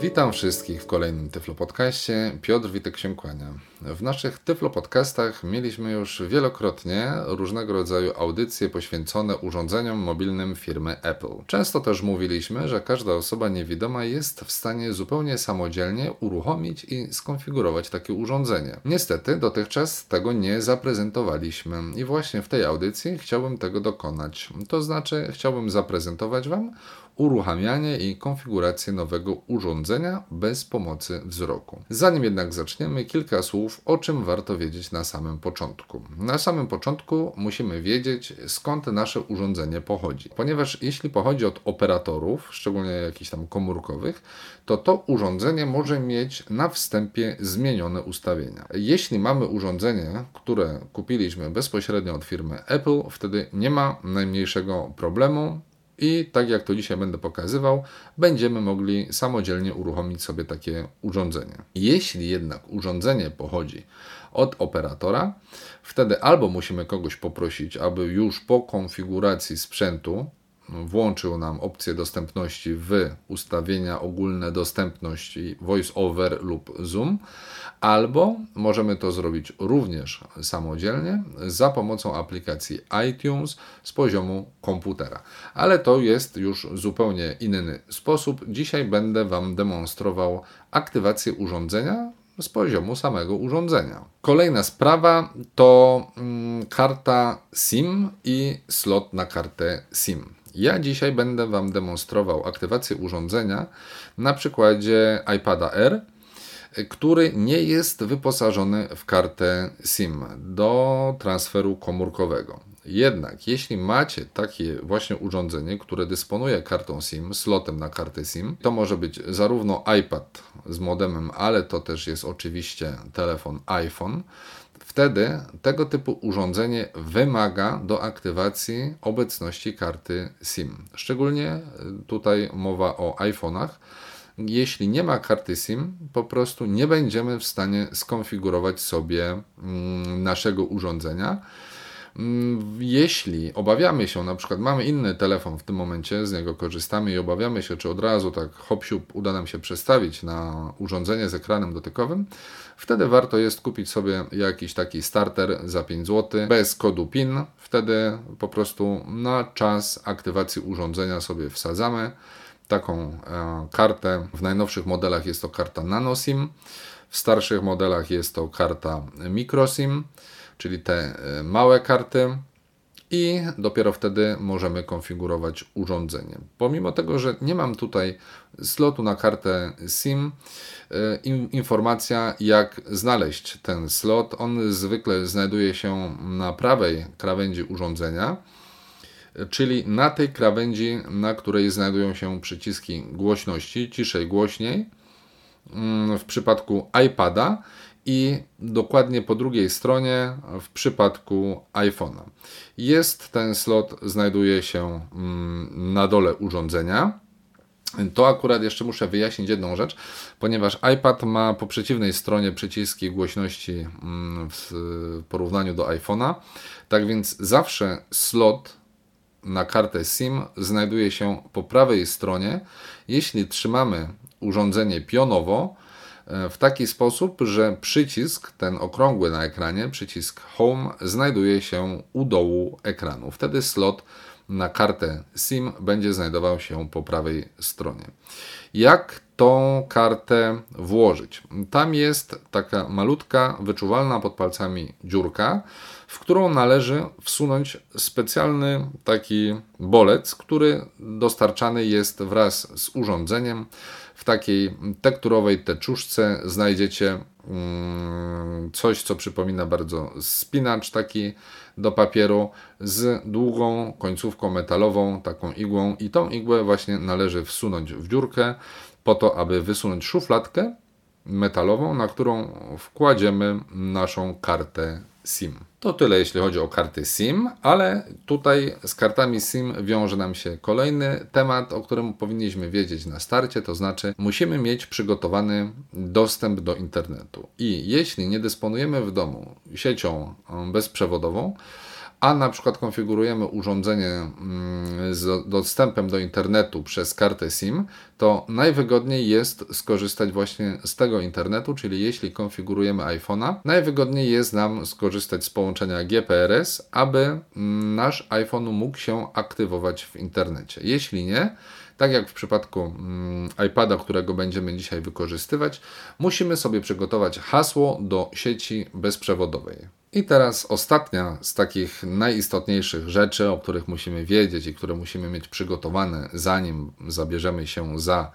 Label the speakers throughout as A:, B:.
A: Witam wszystkich w kolejnym Tyflo Podcaście. Piotr Witek się kłania. W naszych Tyflo Podcastach mieliśmy już wielokrotnie różnego rodzaju audycje poświęcone urządzeniom mobilnym firmy Apple. Często też mówiliśmy, że każda osoba niewidoma jest w stanie zupełnie samodzielnie uruchomić i skonfigurować takie urządzenie. Niestety dotychczas tego nie zaprezentowaliśmy i właśnie w tej audycji chciałbym tego dokonać. To znaczy chciałbym zaprezentować Wam uruchamianie i konfigurację nowego urządzenia bez pomocy wzroku. Zanim jednak zaczniemy, kilka słów o czym warto wiedzieć na samym początku. Na samym początku musimy wiedzieć skąd nasze urządzenie pochodzi, ponieważ jeśli pochodzi od operatorów, szczególnie jakichś tam komórkowych, to to urządzenie może mieć na wstępie zmienione ustawienia. Jeśli mamy urządzenie, które kupiliśmy bezpośrednio od firmy Apple, wtedy nie ma najmniejszego problemu i tak jak to dzisiaj będę pokazywał, będziemy mogli samodzielnie uruchomić sobie takie urządzenie. Jeśli jednak urządzenie pochodzi od operatora, wtedy albo musimy kogoś poprosić, aby już po konfiguracji sprzętu włączył nam opcję dostępności w ustawienia ogólne dostępności voice over lub zoom, albo możemy to zrobić również samodzielnie za pomocą aplikacji iTunes z poziomu komputera. Ale to jest już zupełnie inny sposób. Dzisiaj będę Wam demonstrował aktywację urządzenia z poziomu samego urządzenia. Kolejna sprawa to mm, karta SIM i slot na kartę SIM. Ja dzisiaj będę Wam demonstrował aktywację urządzenia na przykładzie iPada R, który nie jest wyposażony w kartę SIM do transferu komórkowego. Jednak jeśli macie takie właśnie urządzenie, które dysponuje kartą SIM, slotem na kartę SIM, to może być zarówno iPad z modemem, ale to też jest oczywiście telefon iPhone, Wtedy tego typu urządzenie wymaga do aktywacji obecności karty SIM. Szczególnie y, tutaj mowa o iPhone'ach. Jeśli nie ma karty SIM, po prostu nie będziemy w stanie skonfigurować sobie mm, naszego urządzenia. Mm, jeśli obawiamy się, na przykład mamy inny telefon w tym momencie, z niego korzystamy i obawiamy się, czy od razu tak hop uda nam się przestawić na urządzenie z ekranem dotykowym, wtedy warto jest kupić sobie jakiś taki starter za 5 zł bez kodu PIN. Wtedy po prostu na czas aktywacji urządzenia sobie wsadzamy taką e, kartę. W najnowszych modelach jest to karta NanoSIM, w starszych modelach jest to karta MicroSIM czyli te e, małe karty i dopiero wtedy możemy konfigurować urządzenie. Pomimo tego, że nie mam tutaj slotu na kartę SIM, e, informacja jak znaleźć ten slot. On zwykle znajduje się na prawej krawędzi urządzenia, czyli na tej krawędzi, na której znajdują się przyciski głośności, ciszej, głośniej. Mm, w przypadku iPada i dokładnie po drugiej stronie w przypadku iPhone'a. Jest ten slot, znajduje się mm, na dole urządzenia. To akurat jeszcze muszę wyjaśnić jedną rzecz, ponieważ iPad ma po przeciwnej stronie przyciski głośności mm, w porównaniu do iPhone'a. Tak więc zawsze slot na kartę SIM znajduje się po prawej stronie. Jeśli trzymamy urządzenie pionowo, w taki sposób, że przycisk, ten okrągły na ekranie, przycisk Home, znajduje się u dołu ekranu. Wtedy slot na kartę SIM będzie znajdował się po prawej stronie. Jak tą kartę włożyć? Tam jest taka malutka, wyczuwalna pod palcami dziurka, w którą należy wsunąć specjalny taki bolec, który dostarczany jest wraz z urządzeniem w takiej tekturowej teczuszce znajdziecie mm, coś, co przypomina bardzo spinacz taki do papieru z długą końcówką metalową, taką igłą. I tą igłę właśnie należy wsunąć w dziurkę po to, aby wysunąć szufladkę metalową, na którą wkładziemy naszą kartę SIM. To tyle jeśli chodzi o karty SIM, ale tutaj z kartami SIM wiąże nam się kolejny temat, o którym powinniśmy wiedzieć na starcie, to znaczy musimy mieć przygotowany dostęp do internetu. I jeśli nie dysponujemy w domu siecią bezprzewodową, a na przykład konfigurujemy urządzenie mm, z dostępem do internetu przez kartę SIM, to najwygodniej jest skorzystać właśnie z tego internetu, czyli jeśli konfigurujemy iPhone'a, najwygodniej jest nam skorzystać z połączenia GPRS, aby mm, nasz iPhone mógł się aktywować w internecie. Jeśli nie, tak jak w przypadku mm, iPada, którego będziemy dzisiaj wykorzystywać, musimy sobie przygotować hasło do sieci bezprzewodowej. I teraz ostatnia z takich najistotniejszych rzeczy, o których musimy wiedzieć i które musimy mieć przygotowane, zanim zabierzemy się za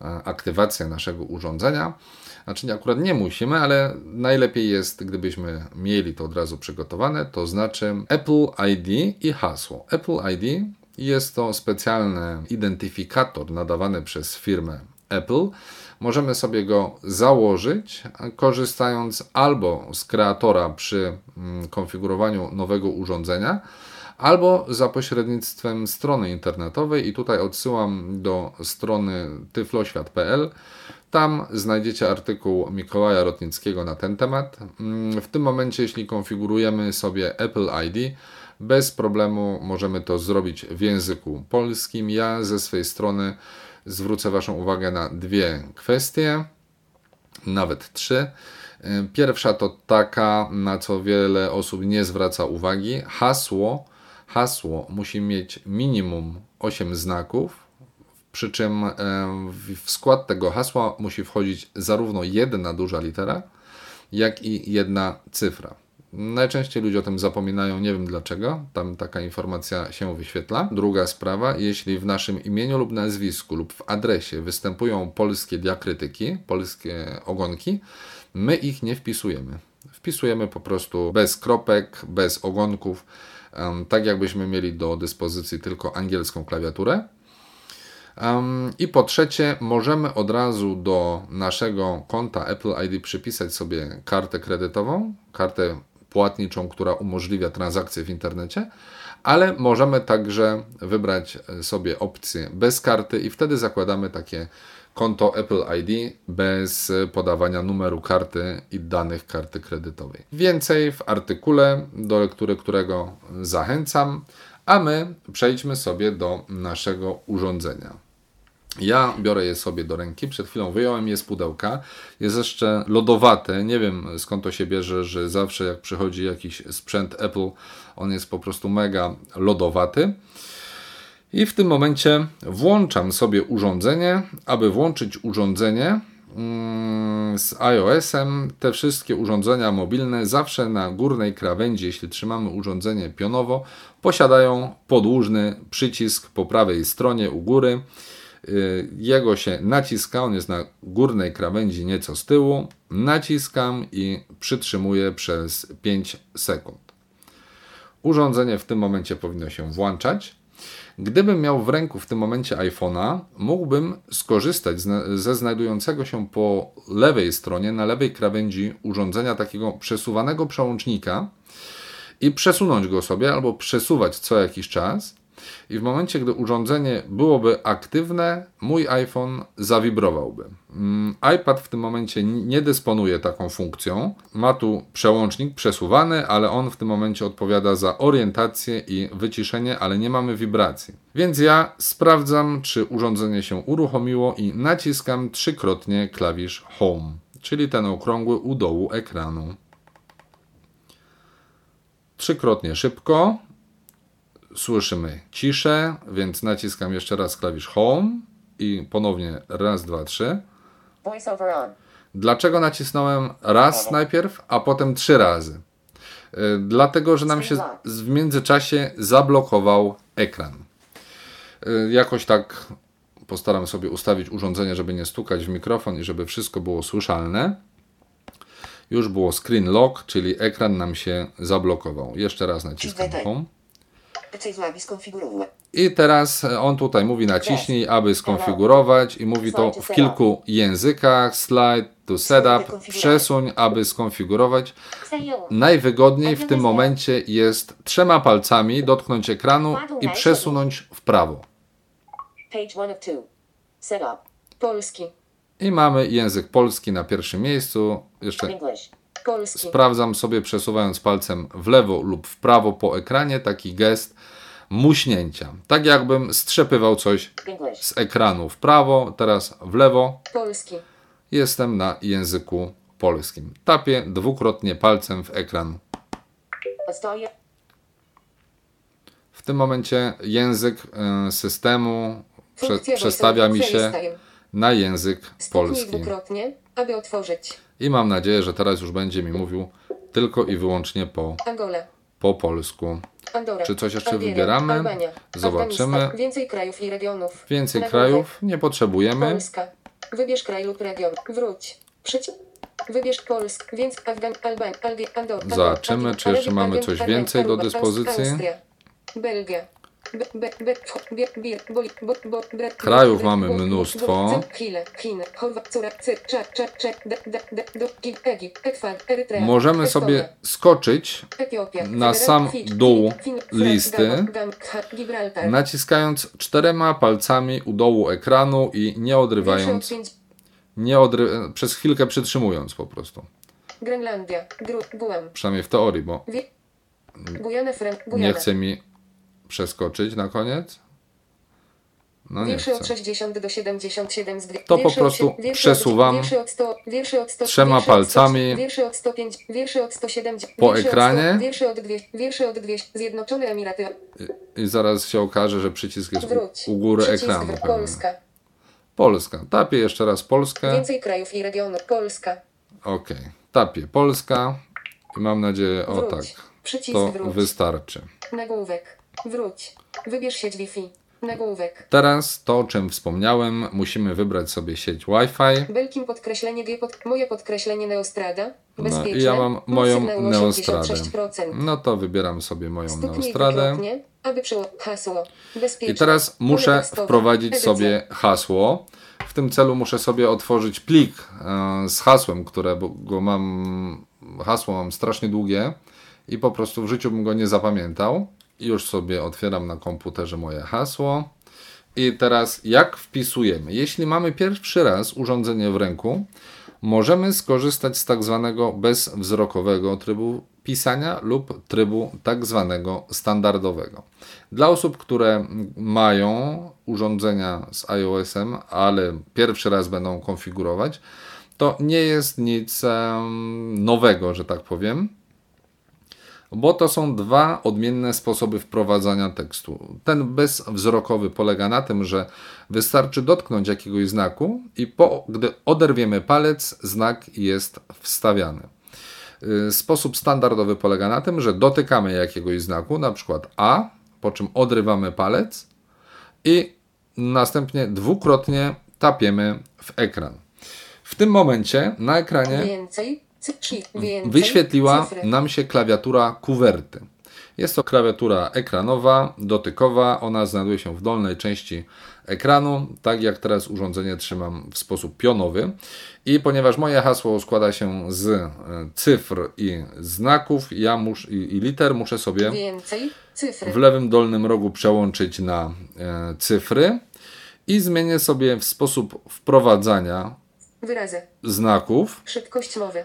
A: e, aktywację naszego urządzenia. Znaczy, akurat nie musimy, ale najlepiej jest, gdybyśmy mieli to od razu przygotowane, to znaczy Apple ID i hasło. Apple ID jest to specjalny identyfikator nadawany przez firmę Apple. Możemy sobie go założyć, korzystając albo z kreatora przy mm, konfigurowaniu nowego urządzenia, albo za pośrednictwem strony internetowej i tutaj odsyłam do strony tyfloświat.pl. Tam znajdziecie artykuł Mikołaja Rotnickiego na ten temat. Mm, w tym momencie, jeśli konfigurujemy sobie Apple ID, bez problemu możemy to zrobić w języku polskim. Ja ze swojej strony zwrócę Waszą uwagę na dwie kwestie, nawet trzy. Pierwsza to taka, na co wiele osób nie zwraca uwagi. Hasło, hasło musi mieć minimum 8 znaków, przy czym w skład tego hasła musi wchodzić zarówno jedna duża litera, jak i jedna cyfra. Najczęściej ludzie o tym zapominają, nie wiem dlaczego, tam taka informacja się wyświetla. Druga sprawa, jeśli w naszym imieniu lub nazwisku lub w adresie występują polskie diakrytyki, polskie ogonki, my ich nie wpisujemy. Wpisujemy po prostu bez kropek, bez ogonków, tak jakbyśmy mieli do dyspozycji tylko angielską klawiaturę. I po trzecie, możemy od razu do naszego konta Apple ID przypisać sobie kartę kredytową, kartę płatniczą, która umożliwia transakcje w internecie, ale możemy także wybrać sobie opcję bez karty i wtedy zakładamy takie konto Apple ID bez podawania numeru karty i danych karty kredytowej. Więcej w artykule, do lektury którego zachęcam, a my przejdźmy sobie do naszego urządzenia. Ja biorę je sobie do ręki, przed chwilą wyjąłem je z pudełka. Jest jeszcze lodowate, nie wiem skąd to się bierze, że zawsze jak przychodzi jakiś sprzęt Apple, on jest po prostu mega lodowaty. I w tym momencie włączam sobie urządzenie. Aby włączyć urządzenie mm, z iOS-em, te wszystkie urządzenia mobilne zawsze na górnej krawędzi, jeśli trzymamy urządzenie pionowo, posiadają podłużny przycisk po prawej stronie u góry. Y, jego się naciska, on jest na górnej krawędzi nieco z tyłu. Naciskam i przytrzymuję przez 5 sekund. Urządzenie w tym momencie powinno się włączać. Gdybym miał w ręku w tym momencie iPhone'a, mógłbym skorzystać ze znajdującego się po lewej stronie, na lewej krawędzi urządzenia takiego przesuwanego przełącznika i przesunąć go sobie albo przesuwać co jakiś czas i w momencie, gdy urządzenie byłoby aktywne, mój iPhone zawibrowałby. Mm, iPad w tym momencie nie dysponuje taką funkcją. Ma tu przełącznik przesuwany, ale on w tym momencie odpowiada za orientację i wyciszenie, ale nie mamy wibracji. Więc ja sprawdzam, czy urządzenie się uruchomiło i naciskam trzykrotnie klawisz Home, czyli ten okrągły u dołu ekranu. Trzykrotnie szybko, słyszymy ciszę, więc naciskam jeszcze raz klawisz Home i ponownie raz, dwa, trzy. Dlaczego nacisnąłem raz najpierw, a potem trzy razy? Y, dlatego, że nam się w międzyczasie zablokował ekran. Y, jakoś tak postaram sobie ustawić urządzenie, żeby nie stukać w mikrofon i żeby wszystko było słyszalne. Już było screen lock, czyli ekran nam się zablokował. Jeszcze raz naciskam Home. I teraz on tutaj mówi naciśnij, aby skonfigurować i mówi to w kilku językach. Slide to setup, przesuń, aby skonfigurować. Najwygodniej w tym momencie jest trzema palcami dotknąć ekranu i przesunąć w prawo. I mamy język polski na pierwszym miejscu. Jeszcze Sprawdzam sobie przesuwając palcem w lewo lub w prawo po ekranie taki gest muśnięcia. Tak jakbym strzepywał coś z ekranu w prawo, teraz w lewo.
B: Polski.
A: Jestem na języku polskim. Tapię dwukrotnie palcem w ekran. W tym momencie język e, systemu prze, przestawia mi się na język polski.
B: dwukrotnie, aby otworzyć.
A: I mam nadzieję, że teraz już będzie mi mówił tylko i wyłącznie po,
B: Angola.
A: po polsku.
B: Andora.
A: Czy coś jeszcze wybieramy?
B: Albania,
A: Zobaczymy.
B: Więcej krajów i regionów.
A: Więcej
B: Nagłówek.
A: krajów nie potrzebujemy.
B: Polska. Wybierz kraj lub region. Wróć. Przycisk. Wybierz Polsk, więc Afgan, Alban, Algi, Andor, Andor,
A: Zobaczymy, czy jeszcze mamy coś więcej do dyspozycji.
B: Belgia.
A: Krajów mamy mnóstwo. Możemy sobie skoczyć na sam dół listy. Naciskając czterema palcami u dołu ekranu i nie odrywając, nie odry przez chwilkę przytrzymując po prostu. Przynajmniej w teorii, bo nie chce mi przeskoczyć na koniec. No nie
B: Wiersze od
A: chce.
B: 60 do 77 z dwie-
A: To po prostu przesuwam
B: od, wiersze od 100, wiersze od 100,
A: trzema
B: wiersze od 100,
A: palcami
B: wiersze od 105, wiersze od 170,
A: po ekranie.
B: Od 100, wiersze od 200, wiersze od 200, Zjednoczone Emiraty,
A: I zaraz się okaże, że przycisk jest u, u góry ekranu.
B: Polska.
A: Polska. Tapię jeszcze raz Polskę.
B: Więcej krajów i regionów. Polska.
A: Ok. Tapię Polska. I mam nadzieję, o tak,
B: Przycisk
A: to
B: wróć.
A: wystarczy.
B: Nagłówek. Wróć. Wybierz sieć Wi-Fi. Nagłówek.
A: Teraz to, o czym wspomniałem, musimy wybrać sobie sieć Wi-Fi.
B: Belkim podkreślenie G pod, moje podkreślenie Neostrada.
A: No
B: Bezpieczne.
A: i ja mam moją Neostradę.
B: 86%.
A: No to wybieram sobie moją
B: Stuknij
A: Neostradę.
B: aby przyło hasło. Bezpieczne.
A: I teraz muszę wprowadzić
B: Edycja.
A: sobie hasło. W tym celu muszę sobie otworzyć plik e, z hasłem, które bo go mam, hasło mam strasznie długie i po prostu w życiu bym go nie zapamiętał. Już sobie otwieram na komputerze moje hasło. I teraz jak wpisujemy? Jeśli mamy pierwszy raz urządzenie w ręku, możemy skorzystać z tak zwanego bezwzrokowego trybu pisania lub trybu tak zwanego standardowego. Dla osób, które mają urządzenia z iOS-em, ale pierwszy raz będą konfigurować, to nie jest nic nowego, że tak powiem bo to są dwa odmienne sposoby wprowadzania tekstu. Ten bezwzrokowy polega na tym, że wystarczy dotknąć jakiegoś znaku i po, gdy oderwiemy palec, znak jest wstawiany. Y, Sposób standardowy polega na tym, że dotykamy jakiegoś znaku, na przykład A, po czym odrywamy palec i następnie dwukrotnie tapiemy w ekran. W tym momencie na ekranie
B: Więcej.
A: Wyświetliła
B: Cyfry.
A: nam się klawiatura kuwerty. Jest to klawiatura ekranowa, dotykowa. Ona znajduje się w dolnej części ekranu, tak jak teraz urządzenie trzymam w sposób pionowy. I ponieważ moje hasło składa się z e, cyfr i znaków ja mus, i, i liter, muszę sobie w lewym dolnym rogu przełączyć na e, cyfry i zmienię sobie w sposób wprowadzania
B: Wyrazy.
A: znaków
B: Szybkość mowy.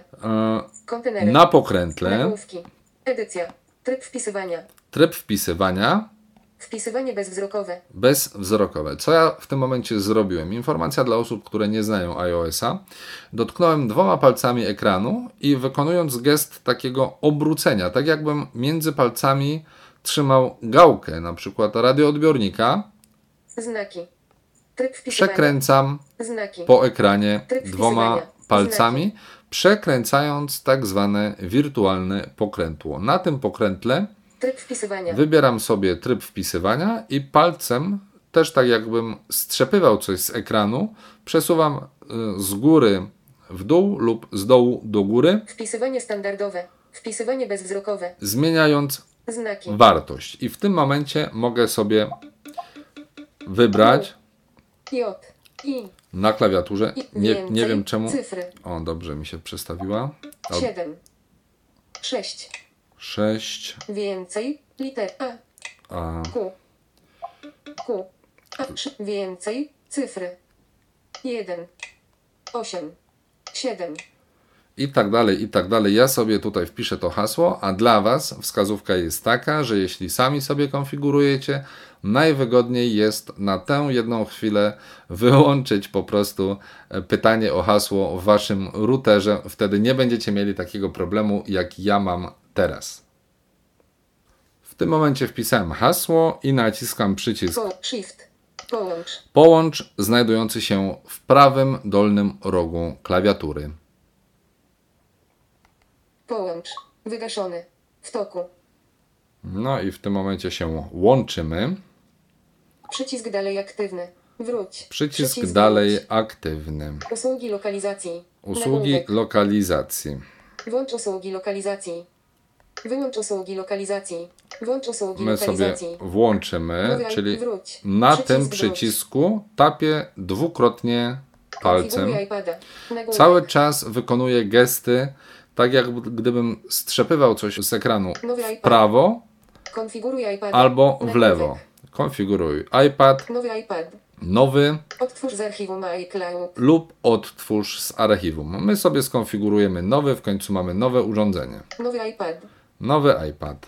B: Kontenery.
A: na pokrętle.
B: Nagłówki. Edycja. Tryb wpisywania.
A: tryb wpisywania
B: Wpisywanie bezwzrokowe.
A: bezwzrokowe. Co ja w tym momencie zrobiłem? Informacja dla osób, które nie znają iOS-a. Dotknąłem dwoma palcami ekranu i wykonując gest takiego obrócenia, tak jakbym między palcami trzymał gałkę, na przykład radioodbiornika,
B: Znaki.
A: Przekręcam po ekranie dwoma palcami, przekręcając tak zwane wirtualne pokrętło. Na tym pokrętle. Wybieram sobie tryb wpisywania i palcem, też tak jakbym strzepywał coś z ekranu, przesuwam y, z góry w dół lub z dołu do góry,
B: Wpisywanie standardowe. Wpisywanie bezwzrokowe.
A: zmieniając
B: Znaki.
A: wartość. I w tym momencie mogę sobie wybrać
B: J. I.
A: na klawiaturze. Nie, nie wiem czemu.
B: Cyfry.
A: O, dobrze mi się przestawiła.
B: 7. 6.
A: 6.
B: Więcej. Liter A.
A: A,
B: Q. Q. A. Więcej. Cyfry. 1. 8. 7.
A: i tak dalej, i tak dalej. Ja sobie tutaj wpiszę to hasło, a dla Was wskazówka jest taka, że jeśli sami sobie konfigurujecie, najwygodniej jest na tę jedną chwilę wyłączyć po prostu e, pytanie o hasło w Waszym routerze. Wtedy nie będziecie mieli takiego problemu, jak ja mam teraz. W tym momencie wpisałem hasło i naciskam przycisk
B: shift. Połącz.
A: Połącz znajdujący się w prawym dolnym rogu klawiatury.
B: Połącz. Wygaszony. W toku.
A: No i w tym momencie się łączymy.
B: Przycisk dalej aktywny. Wróć.
A: Przycisk dalej
B: wróć.
A: aktywny.
B: Usługi lokalizacji.
A: Usługi
B: Nagłówek.
A: lokalizacji.
B: Włącz usługi lokalizacji. Wyłącz usługi lokalizacji. Włącz usługi
A: My sobie
B: lokalizacji.
A: włączymy,
B: Mówię,
A: czyli
B: wróć.
A: na
B: Przycisk
A: tym
B: wróć.
A: przycisku tapię dwukrotnie palcem. Cały czas wykonuję gesty, tak jak gdybym strzepywał coś z ekranu w prawo albo w lewo. Konfiguruj iPad,
B: Nowy iPad.
A: nowy
B: Odtwórz z archiwum iCloud.
A: lub odtwórz z archiwum. My sobie skonfigurujemy nowy, w końcu mamy nowe urządzenie.
B: Nowy iPad.
A: Nowy iPad.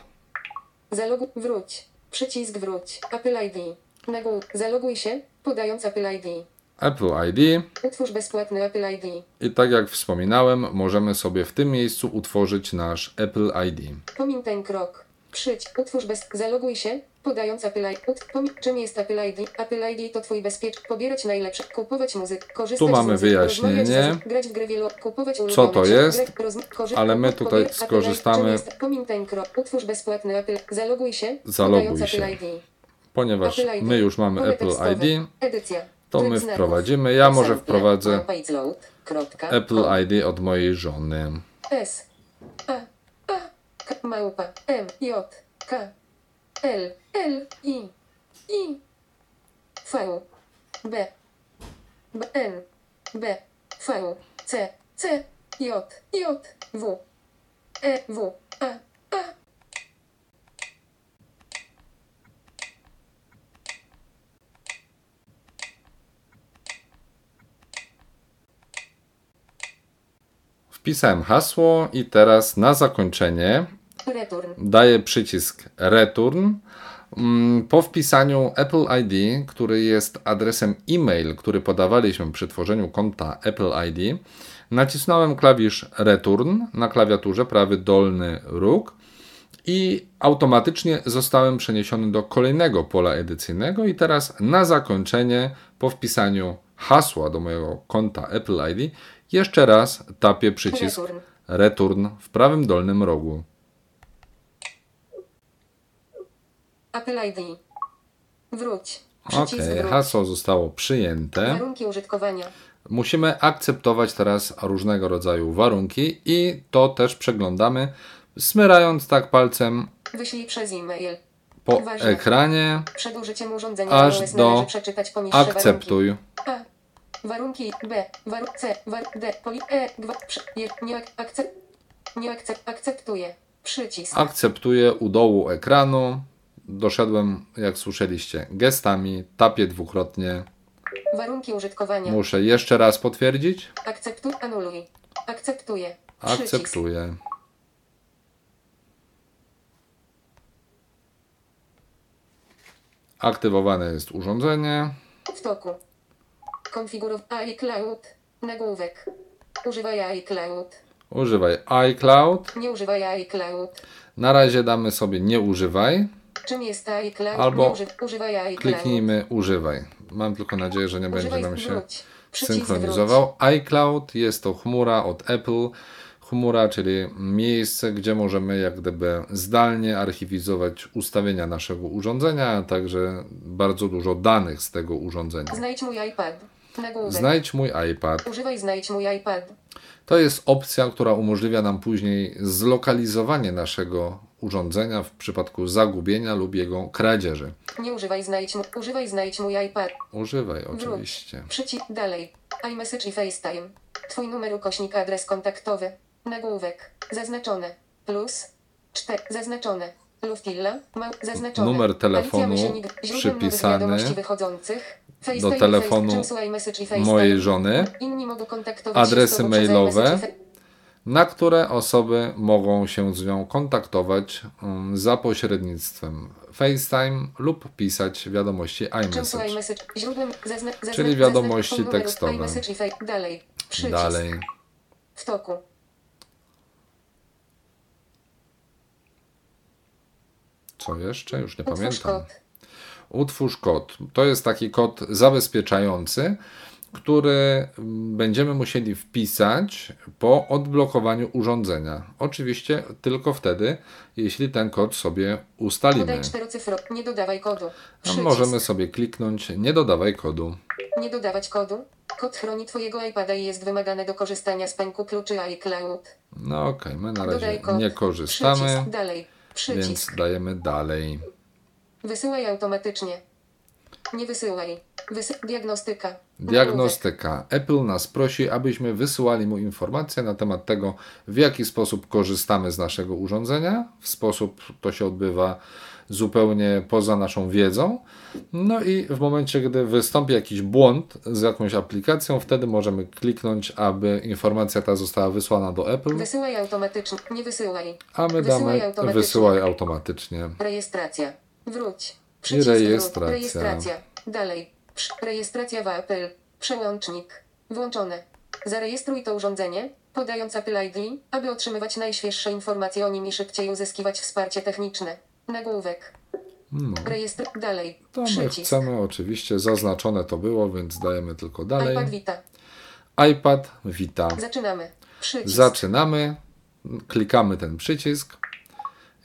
B: Zaloguj. Wróć. Przycisk wróć. Apple ID. Nagłówek. Zaloguj się, podając Apple ID.
A: Apple ID
B: Utwórz bezpłatny Apple ID.
A: i tak jak wspominałem, możemy sobie w tym miejscu utworzyć nasz Apple ID.
B: Pomin ten krok. Przyć. Utwórz bez. Zaloguj się, podając Apple ID. Czym jest Apple ID? Apple ID to twój bezpiecz. Pobierać najlepsze. Kupować muzykę. Korzystać
A: Tu mamy
B: z muzyki,
A: wyjaśnienie.
B: Grać w grę wielo... Kupować
A: Co to jest? Ale my tutaj skorzystamy-.
B: Pomin ten krok. Utwórz bezpłatny Apple. Zaloguj się,
A: Zaloguj się.
B: Apple ID.
A: Ponieważ my już mamy Apple. ID,
B: Edycja.
A: To my wprowadzimy. Ja może wprowadzę. Apple. ID od mojej żony.
B: S A A małpa M J K L L I I V B B N B V C C J J W E W A A
A: Wpisałem hasło i teraz na zakończenie
B: Return
A: daję przycisk Return. Mm, Po wpisaniu Apple ID, który jest adresem e-mail, który podawaliśmy przy tworzeniu konta Apple ID, nacisnąłem klawisz Return na klawiaturze, prawy dolny róg i automatycznie zostałem przeniesiony do kolejnego pola edycyjnego i teraz na zakończenie po wpisaniu hasła do mojego konta Apple ID jeszcze raz tapię przycisk
B: Return.
A: Return w prawym dolnym rogu.
B: Apple ID Wróć
A: Ok,
B: wróć
A: hasło zostało przyjęte.
B: Warunki użytkowania
A: Musimy akceptować teraz różnego rodzaju warunki i to też przeglądamy, smyrając tak palcem
B: Wyślij przez e-mail
A: po
B: Ważne.
A: ekranie,
B: Przed użyciem urządzenia
A: Aż do akceptuj.
B: warunki. Warunki B. Waru C. War D. Poli E. Gwa, przy, nie ak, akcept, nie akcept, akceptuję. Przycisk.
A: Akceptuję u dołu ekranu. Doszedłem, jak słyszeliście, gestami, tapię dwukrotnie.
B: Warunki użytkowania.
A: Muszę jeszcze raz potwierdzić.
B: Akceptuj. Anuluj. Akceptuję. Przycisk.
A: Akceptuję. Aktywowane jest urządzenie.
B: W toku. Konfigurow iCloud. Nagłówek. Używaj iCloud.
A: Używaj iCloud.
B: Nie używaj iCloud.
A: Na razie damy sobie nie używaj.
B: Czym jest iCloud?
A: Albo
B: używaj iCloud.
A: Kliknijmy używaj. Mam tylko nadzieję, że nie będzie
B: Używaj
A: nam się
B: wróć.
A: Synchronizował. iCloud jest to chmura od Apple. Chmura, czyli miejsce, gdzie możemy jak gdyby zdalnie archiwizować ustawienia naszego urządzenia, a także bardzo dużo danych z tego urządzenia.
B: Znajdź mój iPad. Nagłówek.
A: Znajdź mój iPad.
B: Używaj znajdź mój iPad.
A: To jest opcja, która umożliwia nam później zlokalizowanie naszego urządzenia w przypadku zagubienia lub jego kradzieży.
B: Nie używaj znajdź mój, używaj znajdź mój iPad.
A: Używaj oczywiście.
B: Przycisk dalej. iMessage i FaceTime. Twój numer ukośnik adres kontaktowy. Nagłówek. Zaznaczone. Plus. 4. Zaznaczone.
A: Numer telefonu przypisany do telefonu mojej żony. Adresy mailowe. na które osoby mogą się z nią kontaktować um, za pośrednictwem FaceTime lub pisać wiadomości iMessage. Czyli wiadomości tekstowe.
B: Dalej. W toku.
A: Co jeszcze? Już nie
B: Utwórz
A: pamiętam.
B: kod.
A: Utwórz kod. To jest taki kod zabezpieczający, który mm, będziemy musieli wpisać po odblokowaniu urządzenia. Oczywiście tylko wtedy, jeśli ten kod sobie ustalimy.
B: Podaj czterocyfro. Nie dodawaj kodu. Przycisk.
A: możemy sobie kliknąć nie dodawaj kodu.
B: Nie dodawać kodu. Kod chroni Twojego iPada i jest wymagany do korzystania z pęku kluczy iCloud.
A: No okej, my na razie
B: Dodaj
A: nie korzystamy,
B: Przycisk. Dalej. Przycisk.
A: więc dajemy dalej.
B: Wysyłaj automatycznie. Nie wysyłaj. Wysy... Diagnostyka.
A: Diagnostyka. Apple nas prosi, abyśmy wysyłali mu informacje na temat tego, w jaki sposób korzystamy z naszego urządzenia. W sposób to się odbywa zupełnie poza naszą wiedzą. No i w momencie, gdy wystąpi jakiś błąd z jakąś aplikacją, wtedy możemy kliknąć, aby informacja ta została wysłana do Apple,
B: Wysyłaj automatycznie. Nie wysyłaj.
A: a my
B: Wysyłaj
A: damy
B: automatycznie.
A: wysyłaj automatycznie.
B: Rejestracja. Wróć. Przycisk
A: rejestracja.
B: Wróć. Rejestracja. Dalej. Rejestracja w Apple. Przełącznik. Włączone. Zarejestruj to urządzenie, podając Apple ID, aby otrzymywać najświeższe informacje o nim i szybciej uzyskiwać wsparcie techniczne. Nagłówek. Rejestr. Dalej.
A: To my
B: Przycisk.
A: chcemy oczywiście, zaznaczone to było, więc dajemy tylko dalej.
B: iPad Vita.
A: iPad Vita.
B: Zaczynamy. Przycisk.
A: Zaczynamy, klikamy ten przycisk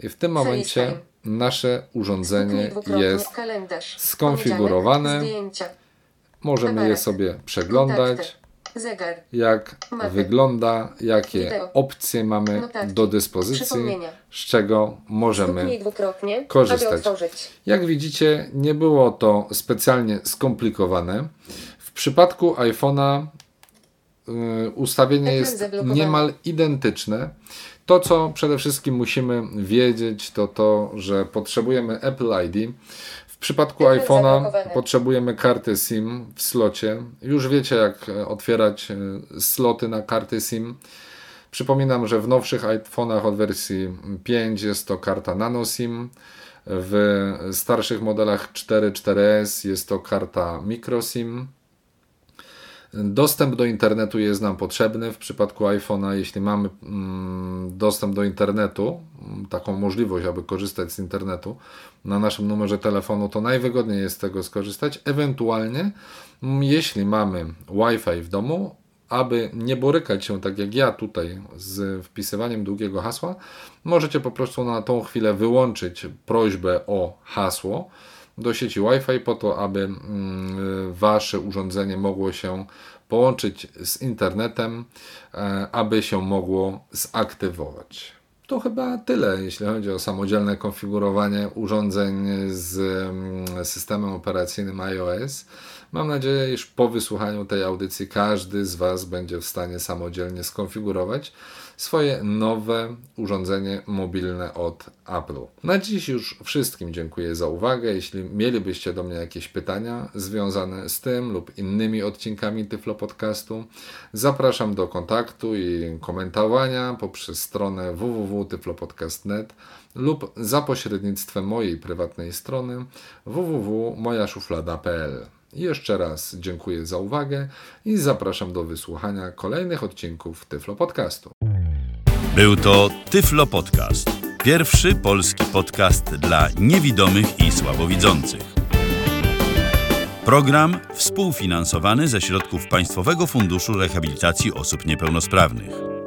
A: i w tym momencie
B: FaceTime.
A: nasze urządzenie jest,
B: Kalendarz.
A: skonfigurowane. Możemy je sobie przeglądać.
B: Zegar.
A: jak
B: Mapy.
A: wygląda, jakie
B: Wideo.
A: opcje mamy
B: Notatki.
A: do dyspozycji, z czego możemy korzystać. Jak widzicie, nie było to specjalnie skomplikowane. W przypadku iPhone'a y, ustawienie jest niemal identyczne. To, co przede wszystkim musimy wiedzieć, to to, że potrzebujemy Apple ID. W przypadku iPhone'a potrzebujemy karty SIM w slocie. Już wiecie, jak e, otwierać e, sloty na karty SIM. Przypominam, że w nowszych iPhone'ach od wersji 5 jest to karta Nano SIM. W starszych modelach 4, 4S jest to karta MicroSIM. Dostęp do internetu jest nam potrzebny w przypadku iPhone'a. Jeśli mamy mm, dostęp do internetu, taką możliwość, aby korzystać z internetu na naszym numerze telefonu, to najwygodniej jest z tego skorzystać. Ewentualnie, mm, jeśli mamy Wi-Fi w domu, aby nie borykać się tak jak ja tutaj z wpisywaniem długiego hasła, możecie po prostu na tą chwilę wyłączyć prośbę o hasło do sieci Wi-Fi po to, aby mm, wasze urządzenie mogło się połączyć z internetem, e, aby się mogło zaktywować. To chyba tyle, jeśli chodzi o samodzielne konfigurowanie urządzeń z mm, systemem operacyjnym iOS. Mam nadzieję, iż po wysłuchaniu tej audycji każdy z Was będzie w stanie samodzielnie skonfigurować swoje nowe urządzenie mobilne od Apple. Na dziś już wszystkim dziękuję za uwagę. Jeśli mielibyście do mnie jakieś pytania związane z tym lub innymi odcinkami Tyflo Podcastu, zapraszam do kontaktu i komentowania poprzez stronę www.tyflopodcast.net lub za pośrednictwem mojej prywatnej strony www.mojaszuflada.pl. Jeszcze raz dziękuję za uwagę i zapraszam do wysłuchania kolejnych odcinków Tyflo Podcastu.
C: Był to Tyflo Podcast. Pierwszy polski podcast dla niewidomych i słabowidzących. Program współfinansowany ze środków Państwowego Funduszu Rehabilitacji Osób Niepełnosprawnych.